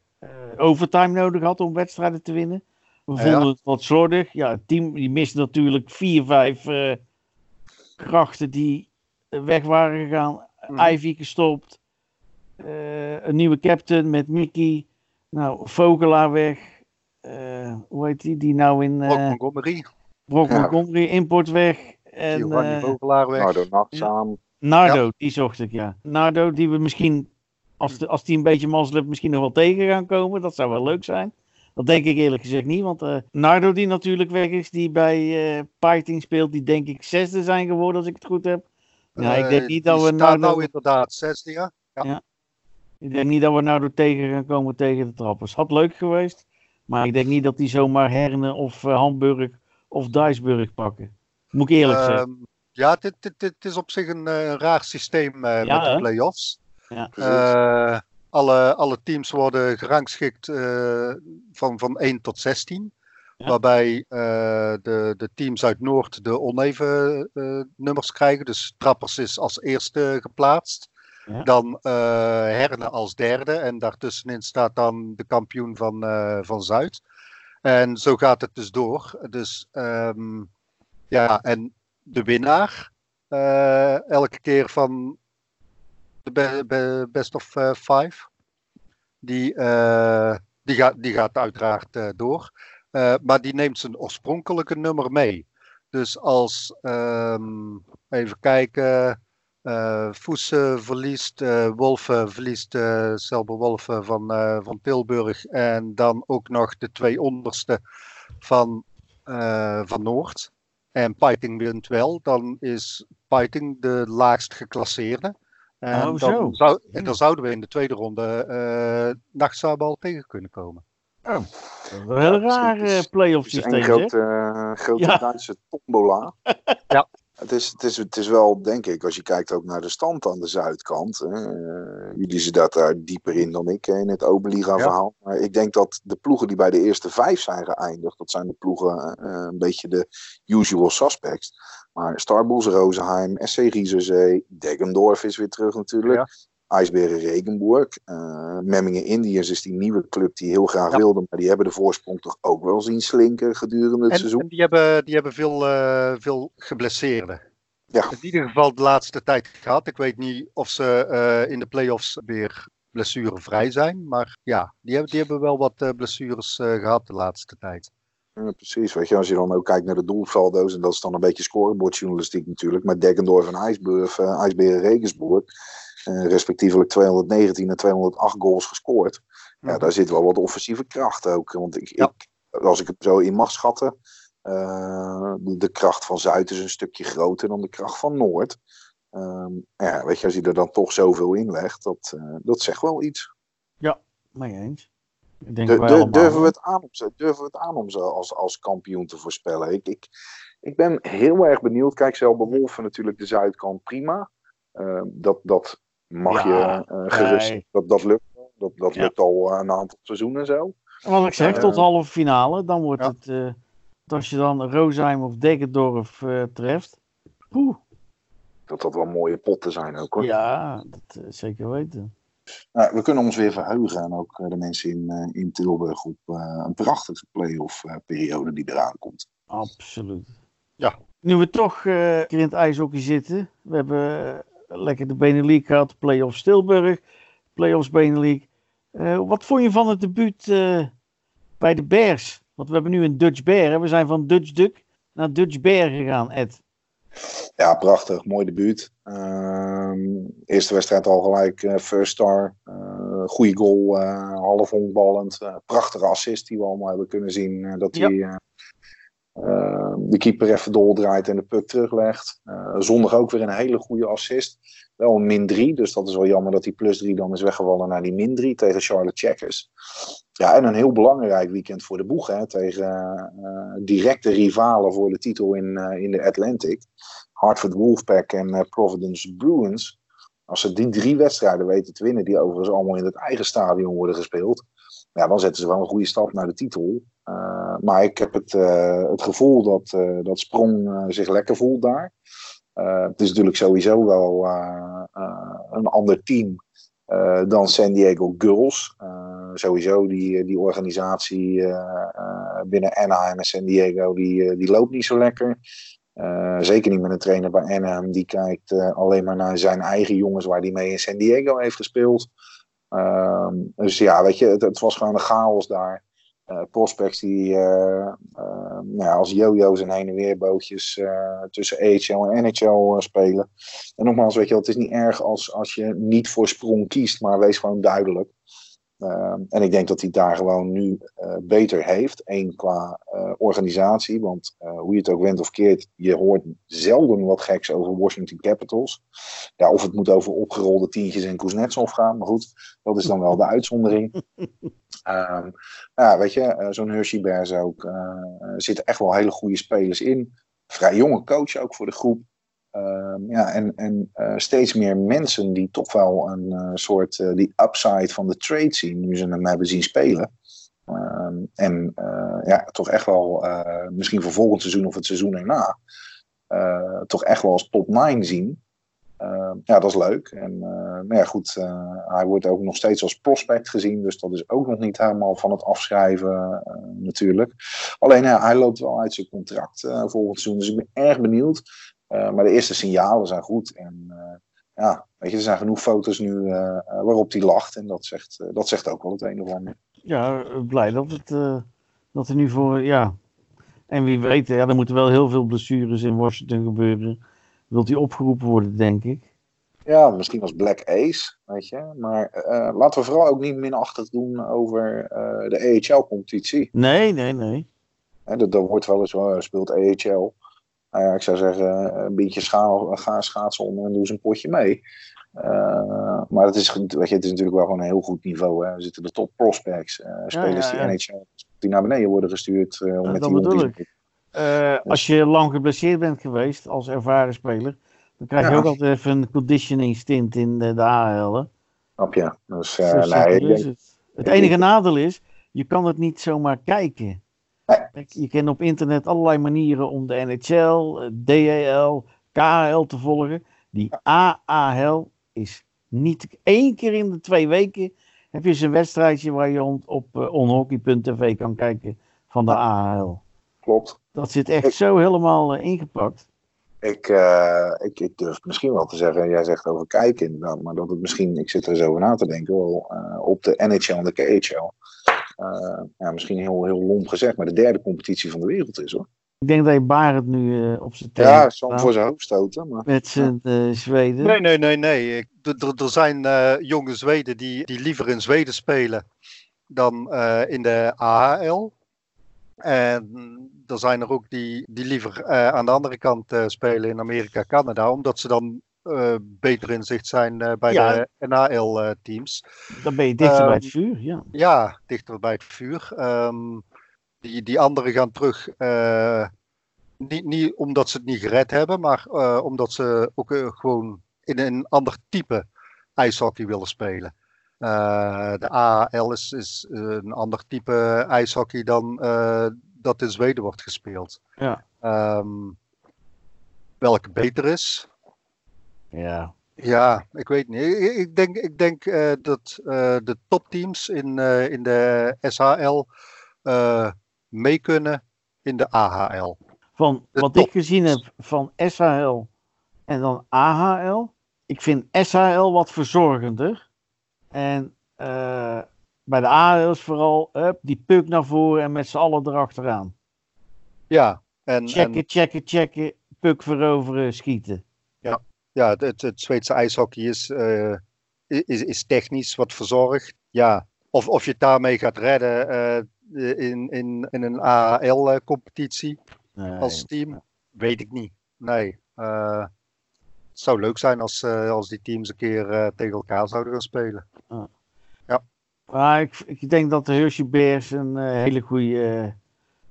overtime nodig had om wedstrijden te winnen. We Ja. vonden het wat slordig. Ja, het team die miste natuurlijk vier, vijf krachten die weg waren gegaan. Mhm. Ivy gestopt. Eh, een nieuwe captain met Mickey. Nou, Vogelaar weg. Eh, hoe heet die? Die nou in Brock eh Montgomery, Brock Ja. Montgomery import weg. En Giovanni Vogelaar weg. De nachtzaam. Nardo, die zocht ik, ja. Nardo, die we misschien, als, de, als die een beetje mazzel misschien nog wel tegen gaan komen. Dat zou wel leuk zijn. Dat denk ik eerlijk gezegd niet, want eh, Nardo die natuurlijk weg is, die bij eh Pything speelt, die denk ik zesde zijn geworden als ik het goed heb. Ja, ik denk niet dat we Nardo, nou inderdaad zesde, ja. Ik denk niet dat we Nardo tegen gaan komen tegen de trappers. Had leuk geweest, maar ik denk niet dat die zomaar Herne of eh, Hamburg of Duisburg pakken. Moet ik eerlijk zeggen. Ehm, ja, dit, dit, dit is op zich een eh, raar systeem eh, Ja, met de play-offs. Eh, alle, alle teams worden gerangschikt van, van 1 tot 16. Ja. Waarbij de, de teams uit Noord de oneven nummers krijgen. Dus Trappers is als eerste geplaatst. Dan eh Herne als derde. En daartussenin staat dan de kampioen van, eh, van Zuid. En zo gaat het dus door. Dus ehm, ja, en de winnaar eh, elke keer van de be- be- best of five, die, die, gaat, die gaat uiteraard door. Maar die neemt zijn oorspronkelijke nummer mee. Dus als, ehm, even kijken, eh Voesen verliest, eh Wolfen verliest eh Selber Wolfen van, eh, van Tilburg. En dan ook nog de twee onderste van, eh, van Noord. En Piting wint wel. Dan is Piting de laagst geclasseerde. En, Oh, zo. dan, zou, en dan zouden we in de tweede ronde uh, Nachtzabal tegen kunnen komen. Oh, een hele rare play-off Het is systeem. een grote, uh, grote Ja. Duitse tombola. Ja. Het is, het, is, het is wel, denk ik, als je kijkt ook naar de stand aan de zuidkant. Eh, jullie zitten daar dieper in dan ik in het Oberliga-verhaal. Maar ik denk dat de ploegen die bij de eerste vijf zijn geëindigd, dat zijn de ploegen eh, een beetje de usual suspects. Maar Starbulls Rosenheim, SC Rieserzee, Deggendorf is weer terug natuurlijk. IJsberen Regenburg. Uh, Memmingen Indiërs is die nieuwe club die heel graag Ja. wilde. Maar die hebben de voorsprong toch ook wel zien slinken gedurende het En, seizoen. en die hebben, die hebben veel, uh, veel geblesseerden. Ja. In ieder geval de laatste tijd gehad. Ik weet niet of ze uh, in de play-offs weer blessurevrij zijn. Maar ja, die hebben, die hebben wel wat blessures gehad de laatste tijd. Ja, precies. Weet je, als je dan ook kijkt naar de doelsaldo's, en dat is dan een beetje scorebordjournalistiek natuurlijk, maar Dekkendorf en IJsburg, uh, IJsberen Regensburg, respectievelijk 219 en 208 goals gescoord. Ja, Mhm. daar zit wel wat offensieve kracht ook. Want ik, Ja. ik, als ik het zo in mag schatten, uh, de, kracht van Zuid is een stukje groter dan de kracht van Noord. Um, ja, weet je, als je er dan toch zoveel in legt, dat, uh, dat zegt wel iets. Mee eens. Ik denk De, wij de, allemaal, durven, we het aan om ze, durven we het aan om ze als, als kampioen te voorspellen? Ik, ik, ik ben heel erg benieuwd. Kijk, Zelbe Wolfen natuurlijk de zuidkant prima. Uh, dat, dat mag Ja, je uh, gerust. nee. Dat, dat lukt. Dat, dat Ja. lukt al een aantal seizoenen zo. En Wat ik zeg, Ja. tot halve finale, dan wordt Ja. het, eh, als je dan Roosheim of Dekkendorf eh, treft, poeh, Dat dat wel mooie potten zijn ook hoor. ja, dat eh, zeker weten. Nou, we kunnen ons weer verheugen. En ook eh, de mensen in, eh, in Tilburg op eh, een prachtige play-off eh, periode die eraan komt. Absoluut. Ja. Nu we toch eh, een keer in het ijshockey zitten, we hebben eh, lekker de Benelux gehad, play-offs Tilburg, play-offs. Eh, wat vond je van het debuut eh, bij de Bears? Want we hebben nu een Dutch Bear, hè? we zijn van Dutch Duck naar Dutch Bear gegaan, Ed. Ja, prachtig. Mooi debuut. Ehm, eerste wedstrijd al gelijk eh, first star. Goede goal, half honkballend. Eh, prachtige assist die we allemaal hebben kunnen zien. dat hij eh, de keeper even doordraait en de puck teruglegt. Eh, zondag ook weer een hele goede assist. Wel een min 3, dus dat is wel jammer dat die plus 3 dan is weggevallen naar die min 3 tegen Charlotte Checkers. Ja, en een heel belangrijk weekend voor de boeg hè, tegen eh, directe rivalen voor de titel in, eh, in de Atlantic. Hartford Wolfpack en Providence Bruins. Als ze die drie wedstrijden weten te winnen, die overigens allemaal in het eigen stadion worden gespeeld, ja, dan zetten ze wel een goede stap naar de titel. Uh, maar ik heb het, uh, het gevoel dat, uh, dat Sprong zich lekker voelt daar. Het is natuurlijk sowieso wel een ander team dan San Diego Girls. sowieso die, die organisatie binnen Anaheim en San Diego, die, die loopt niet zo lekker. Zeker niet met een trainer bij Anaheim. Die kijkt alleen maar naar zijn eigen jongens waar hij mee in San Diego heeft gespeeld. Uh, dus ja, weet je, het, was gewoon een chaos daar. Uh, prospects die nou ja, als jojo's en heen en weer bootjes uh, tussen AHL en NHL spelen. En nogmaals, weet je, het is niet erg als, als je niet voor sprong kiest, maar wees gewoon duidelijk. Uh, en ik denk dat hij daar gewoon nu uh, beter heeft. Eén qua uh, organisatie. Want hoe je het ook went of keert, je hoort zelden wat geks over Washington Capitals. Ja, of het moet over opgerolde tientjes en Kuznetsov gaan. Maar goed, dat is dan wel de uitzondering. Um, ja, weet je, zo'n Hershey Bears ook. Zitten echt wel hele goede spelers in. Vrij jonge coach ook voor de groep. Um, ja, en, en uh, steeds meer mensen die toch wel een uh, soort uh, die upside van de trade zien, nu ze hem hebben zien spelen. Um, en ja, toch echt wel, misschien voor volgend seizoen of het seizoen erna, toch echt wel als top 9 zien. Uh, ja, dat is leuk. En uh, ja, goed, hij wordt ook nog steeds als prospect gezien. Dus dat is ook nog niet helemaal van het afschrijven natuurlijk. Alleen hij loopt wel uit zijn contract volgend seizoen. Dus ik ben erg benieuwd. Maar de eerste signalen zijn goed. En ja, weet je, er zijn genoeg foto's nu waarop hij lacht. En dat zegt, dat zegt ook wel het een of ander. Ja, blij dat, het, dat er nu voor, ja... En wie weet, ja, er moeten wel heel veel blessures in Washington gebeuren wilt hij opgeroepen worden, denk ik. Ja, misschien als Black Ace, weet je. Maar uh, laten we vooral ook niet minachtig doen over uh, de EHL-competitie. Nee, nee, nee. En dat, dat wordt wel eens wel speelt EHL. Nou ja, ik zou zeggen, een beetje ga schaatsen onder en doe eens een potje mee. Uh, maar het is, weet je, het is natuurlijk wel gewoon een heel goed niveau. Hè. Er zitten de top prospects, spelers ja, ja, ja. die NHL die naar beneden worden gestuurd. om met dat bedoel ik. Uh, als je lang geblesseerd bent geweest als ervaren speler, dan krijg je ook altijd even een conditioning stint in de, de AHL. Snap je? Dus, uh, nee, denk, het. het enige nadeel is, je kan het niet zomaar kijken. Je kent op internet allerlei manieren om de NHL, DHL, KHL te volgen. Die AAL is niet één keer in de twee weken heb je eens een wedstrijdje waar je op uh, onhockey.tv kan kijken van de AHL. Klopt. Dat zit echt ik, zo helemaal uh, ingepakt. Ik, uh, ik, ik, durf misschien wel te zeggen, jij zegt over kijken inderdaad, maar dat het misschien, ik zit er zo over na te denken, wel op de NHL en de KHL. Ja, misschien heel, heel lomp gezegd, maar de derde competitie van de wereld is hoor. Ik denk dat je Barend nu op zijn tegen Ja, zal voor zijn hoofd stoten. Maar... Met zijn ja. Zweden. Nee, nee, nee, nee. Er zijn jonge Zweden die, die liever in Zweden spelen dan in de AHL. En er zijn er ook die, die liever uh, aan de andere kant uh, spelen in Amerika, Canada, omdat ze dan uh, beter in zicht zijn bij ja. de NHL-teams. dan ben je dichter um, bij het vuur, ja. Ja, dichter bij het vuur. Um, die, die anderen gaan terug, niet, niet omdat ze het niet gered hebben, maar omdat ze ook gewoon in een ander type ijshockey willen spelen. De AHL is, is een ander type ijshockey dan dat in Zweden wordt gespeeld. Ja. Um, welke beter is? Ja. Ja, ik weet niet. Ik, denk, ik denk uh, dat de topteams in, in de SHL mee kunnen in de AHL. Van de wat top. ik gezien heb van SHL en dan AHL, ik vind SHL wat verzorgender. En uh, bij de AHL's vooral up, die puk naar voren en met z'n allen erachteraan. Ja. En, checken, en... checken, checken, puk veroveren, schieten. Ja, het, het, Zweedse ijshockey is, uh, is, is technisch wat verzorgd. Ja, of, of je het daarmee gaat redden uh, in, in, in een AHL-competitie nee, als team, weet ik niet. Nee. Uh, het zou leuk zijn als, als die teams een keer tegen elkaar zouden gaan spelen. Ah. Ja. Maar ik, ik denk dat de Hershey Bears een hele goede,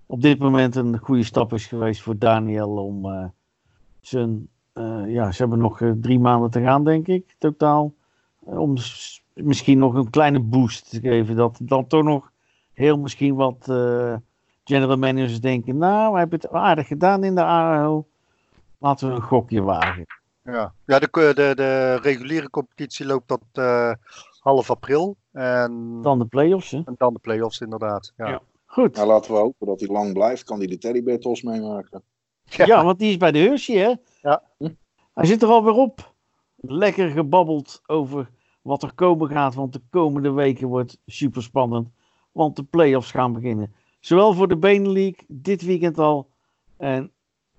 op dit moment een goede stap is geweest voor Daniel om zijn, ja, ze hebben nog drie maanden te gaan denk ik, totaal. om misschien nog een kleine boost te geven. Dat dan toch nog heel misschien wat general managers denken, nou, we hebben het aardig gedaan in de ARO. Laten we een gokje wagen. Ja, ja de, de, de reguliere competitie loopt tot uh, half april. En dan de play-offs, hè? En dan de play-offs, inderdaad. Ja. ja. Goed. Nou, laten we hopen dat hij lang blijft. Kan hij de Teddybear Tos meemaken? Ja. ja. want die is bij de Hershey, hè? Ja. Hij zit er alweer op. Lekker gebabbeld over wat er komen gaat. Want de komende weken wordt super spannend. Want de play-offs gaan beginnen. Zowel voor de Benelink dit weekend al. En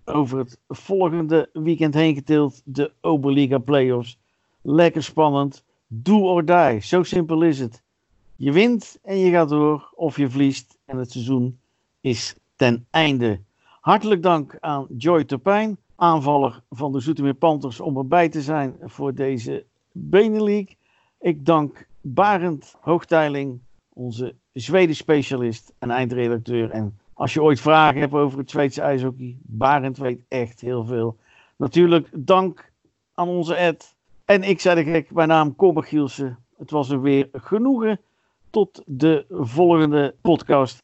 over het volgende weekend heen getild. De Oberliga Playoffs. Lekker spannend. Do or die. Zo simpel is het. Je wint en je gaat door. Of je verliest en het seizoen is ten einde. Hartelijk dank aan Joy Topijn, aanvaller van de Zoetermeer Panthers, om erbij te zijn voor deze Benelink. Ik dank Barend Hoogteiling, onze Zweden specialist en eindredacteur en als je ooit vragen hebt over het Zweedse ijshockey, Barend weet echt heel veel. Natuurlijk dank aan onze Ed. En ik zei de gek, mijn naam Kommer Gielsen. Het was er weer genoegen. Tot de volgende podcast.